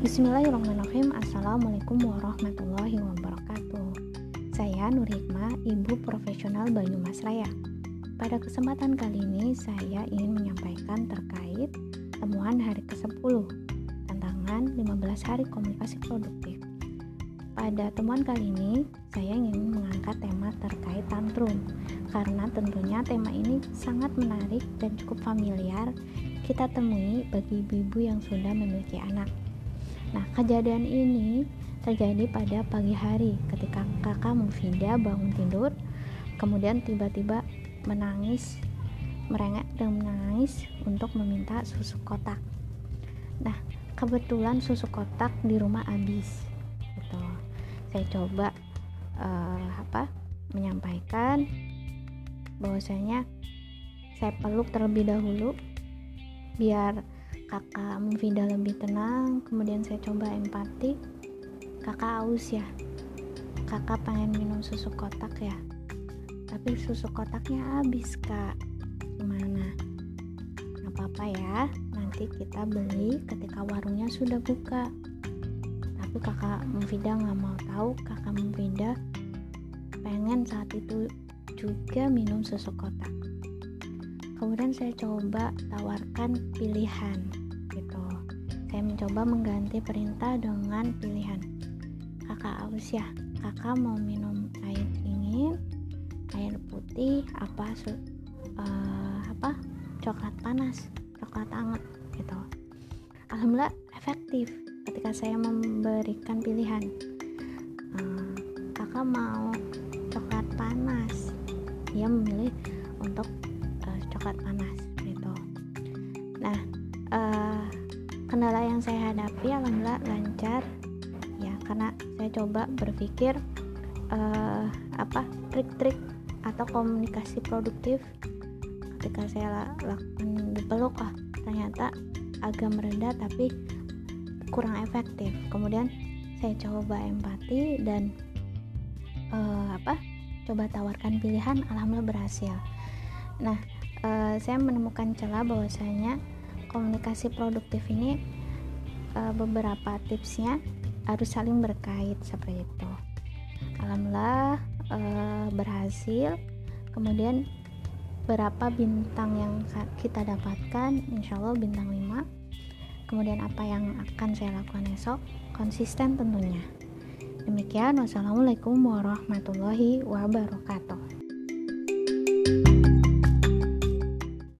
Bismillahirrahmanirrahim. Assalamualaikum warahmatullahi wabarakatuh. Saya Nur Hikmah, Ibu Profesional Banyumas Raya Pada kesempatan kali ini saya ingin menyampaikan terkait temuan hari ke-10 Tantangan 15 hari komunikasi produktif. Pada temuan kali ini saya ingin mengangkat tema terkait tantrum Karena tentunya tema ini sangat menarik dan cukup familiar. Kita temui bagi ibu-ibu yang sudah memiliki anak. Nah, kejadian ini terjadi pada pagi hari ketika kakak Mufidah bangun tidur, kemudian tiba-tiba menangis, merengek dan menangis untuk meminta susu kotak. Nah, kebetulan susu kotak di rumah habis. Gitu. Saya coba uh, apa menyampaikan bahwasanya saya peluk terlebih dahulu biar kakak Mufidah lebih tenang kemudian saya coba empati. Kakak aus ya. Kakak pengen minum susu kotak ya. Tapi susu kotaknya habis kak. Gimana? Nggak apa-apa ya. Nanti kita beli ketika warungnya sudah buka. Tapi kakak Mufidah nggak mau tahu kakak Mufidah pengen saat itu juga minum susu kotak. Kemudian saya coba tawarkan pilihan gitu. Saya mencoba mengganti perintah dengan pilihan. Kakak aus ya kakak mau minum air dingin air putih apa uh, apa coklat panas coklat hangat gitu. Alhamdulillah efektif ketika saya memberikan pilihan. Uh, kakak mau coklat panas dia memilih untuk coklat panas gitu. Nah uh, kendala yang saya hadapi alhamdulillah lancar. Ya karena saya coba berpikir uh, apa trik-trik atau komunikasi produktif. Ketika saya lakukan dipeluk ah ternyata agak merendah tapi kurang efektif. Kemudian saya coba empati dan uh, apa coba tawarkan pilihan alhamdulillah berhasil. Nah uh, saya menemukan celah bahwasanya komunikasi produktif ini uh, beberapa tipsnya harus saling berkait seperti itu. Alhamdulillah uh, berhasil. Kemudian berapa bintang yang kita dapatkan? Insya Allah bintang 5 kemudian apa yang akan saya lakukan esok? Konsisten tentunya. Demikian. Wassalamualaikum warahmatullahi wabarakatuh